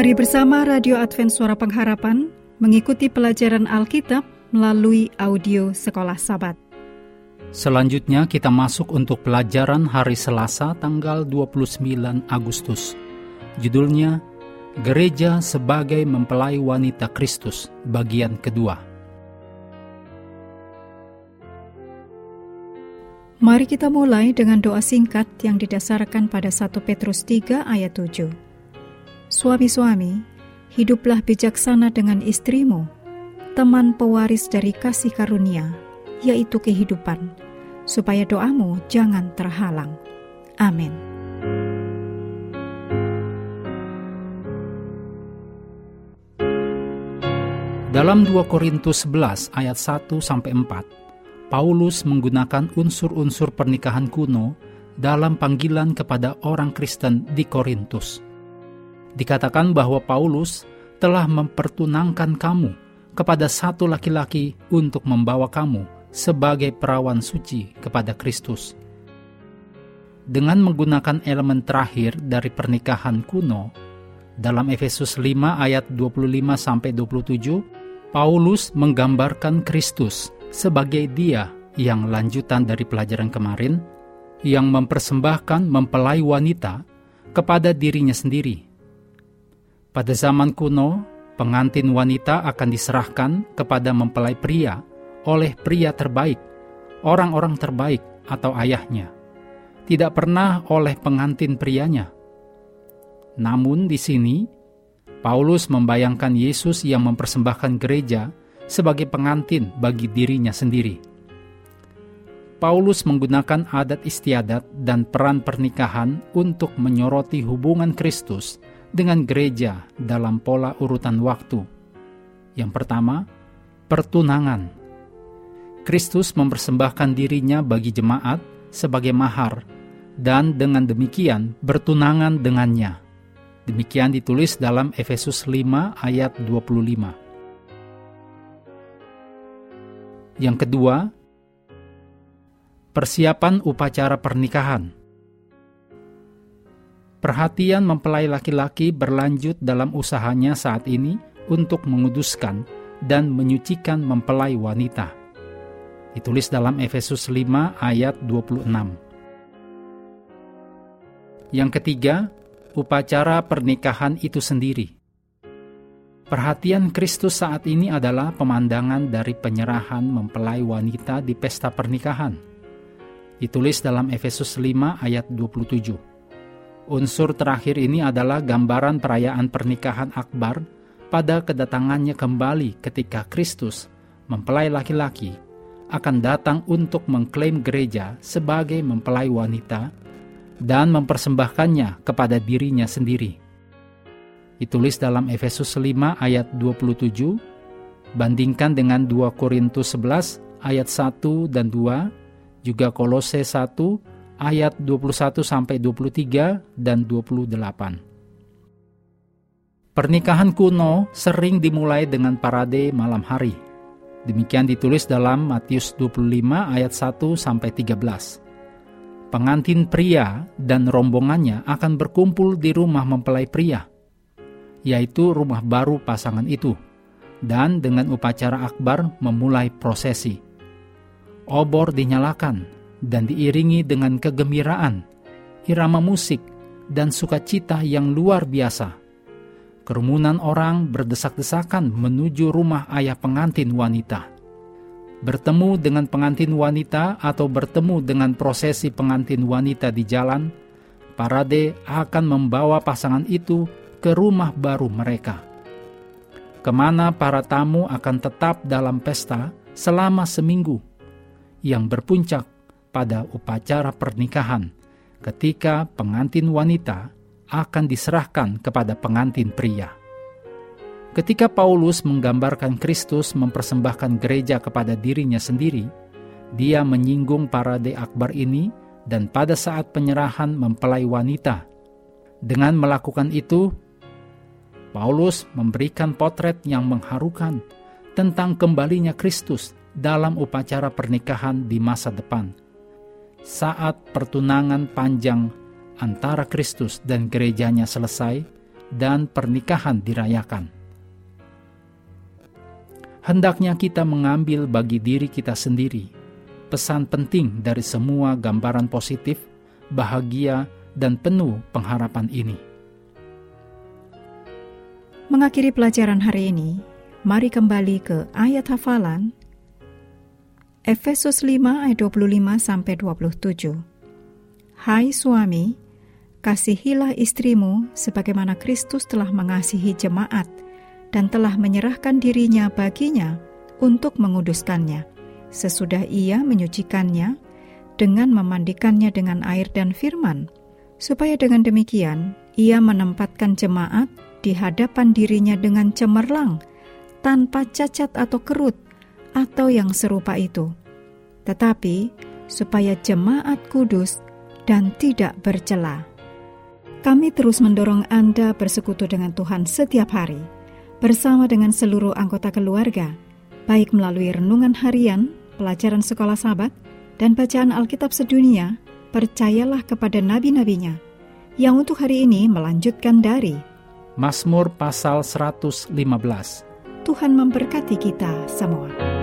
Mari bersama Radio Advent Suara Pengharapan mengikuti pelajaran Alkitab melalui audio Sekolah Sabat. Selanjutnya kita masuk untuk pelajaran hari Selasa tanggal 29 Agustus. Judulnya Gereja sebagai Mempelai Wanita Kristus, bagian kedua. Mari kita mulai dengan doa singkat yang didasarkan pada 1 Petrus 3 ayat 7. Suami-suami, hiduplah bijaksana dengan istrimu, teman pewaris dari kasih karunia, yaitu kehidupan, supaya doamu jangan terhalang. Amin. Dalam 2 Korintus 11 ayat 1 sampai 4, Paulus menggunakan unsur-unsur pernikahan kuno dalam panggilan kepada orang Kristen di Korintus. Dikatakan bahwa Paulus telah mempertunangkan kamu kepada satu laki-laki untuk membawa kamu sebagai perawan suci kepada Kristus. Dengan menggunakan elemen terakhir dari pernikahan kuno, dalam Efesus 5 ayat 25 sampai 27, Paulus menggambarkan Kristus sebagai Dia yang lanjutan dari pelajaran kemarin, yang mempersembahkan mempelai wanita kepada dirinya sendiri. Pada zaman kuno, pengantin wanita akan diserahkan kepada mempelai pria oleh pria terbaik, orang-orang terbaik, atau ayahnya. Tidak pernah oleh pengantin prianya. Namun di sini, Paulus membayangkan Yesus yang mempersembahkan gereja sebagai pengantin bagi dirinya sendiri. Paulus menggunakan adat istiadat dan peran pernikahan untuk menyoroti hubungan Kristus dengan gereja dalam pola urutan waktu. Yang pertama, pertunangan. Kristus mempersembahkan dirinya bagi jemaat sebagai mahar, dan dengan demikian bertunangan dengannya. Demikian ditulis dalam Efesus 5 ayat 25. Yang kedua, persiapan upacara pernikahan. Perhatian mempelai laki-laki berlanjut dalam usahanya saat ini untuk menguduskan dan menyucikan mempelai wanita. Ditulis dalam Efesus 5 ayat 26. Yang ketiga, upacara pernikahan itu sendiri. Perhatian Kristus saat ini adalah pemandangan dari penyerahan mempelai wanita di pesta pernikahan. Ditulis dalam Efesus 5 ayat 27. Unsur terakhir ini adalah gambaran perayaan pernikahan akbar pada kedatangannya kembali ketika Kristus, mempelai laki-laki, akan datang untuk mengklaim gereja sebagai mempelai wanita dan mempersembahkannya kepada dirinya sendiri. Ditulis dalam Efesus 5 ayat 27, bandingkan dengan 2 Korintus 11 ayat 1 dan 2, juga Kolose 1 ayat 21 sampai 23 dan 28. Pernikahan kuno sering dimulai dengan parade malam hari. Demikian ditulis dalam Matius 25 ayat 1 sampai 13 pengantin pria dan rombongannya akan berkumpul di rumah mempelai pria, yaitu rumah baru pasangan itu, dan dengan upacara akbar memulai prosesi. Obor dinyalakan dan diiringi dengan kegembiraan, irama musik, dan sukacita yang luar biasa. Kerumunan orang berdesak-desakan menuju rumah ayah pengantin wanita bertemu dengan pengantin wanita atau bertemu dengan prosesi pengantin wanita di jalan, parade akan membawa pasangan itu ke rumah baru mereka. Ke mana para tamu akan tetap dalam pesta selama seminggu, yang berpuncak pada upacara pernikahan ketika pengantin wanita akan diserahkan kepada pengantin pria. Ketika Paulus menggambarkan Kristus mempersembahkan gereja kepada dirinya sendiri, dia menyinggung parade akbar ini dan pada saat penyerahan mempelai wanita. Dengan melakukan itu, Paulus memberikan potret yang mengharukan tentang kembalinya Kristus dalam upacara pernikahan di masa depan. Saat pertunangan panjang antara Kristus dan gerejanya selesai, dan pernikahan dirayakan. Hendaknya kita mengambil bagi diri kita sendiri pesan penting dari semua gambaran positif, bahagia, dan penuh pengharapan ini. Mengakhiri pelajaran hari ini, mari kembali ke ayat hafalan Efesus 5 ayat 25 sampai 27. Hai suami, kasihilah istrimu sebagaimana Kristus telah mengasihi jemaat dan telah menyerahkan dirinya baginya untuk menguduskannya, sesudah ia menyucikannya dengan memandikannya dengan air dan firman, supaya dengan demikian ia menempatkan jemaat di hadapan dirinya dengan cemerlang, tanpa cacat atau kerut, atau yang serupa itu, tetapi supaya jemaat kudus dan tidak bercela. Kami terus mendorong Anda bersekutu dengan Tuhan setiap hari, bersama dengan seluruh anggota keluarga, baik melalui renungan harian, pelajaran sekolah sahabat, dan bacaan Alkitab sedunia, percayalah kepada nabi-nabinya, yang untuk hari ini melanjutkan dari Mazmur pasal 115. Tuhan memberkati kita semua.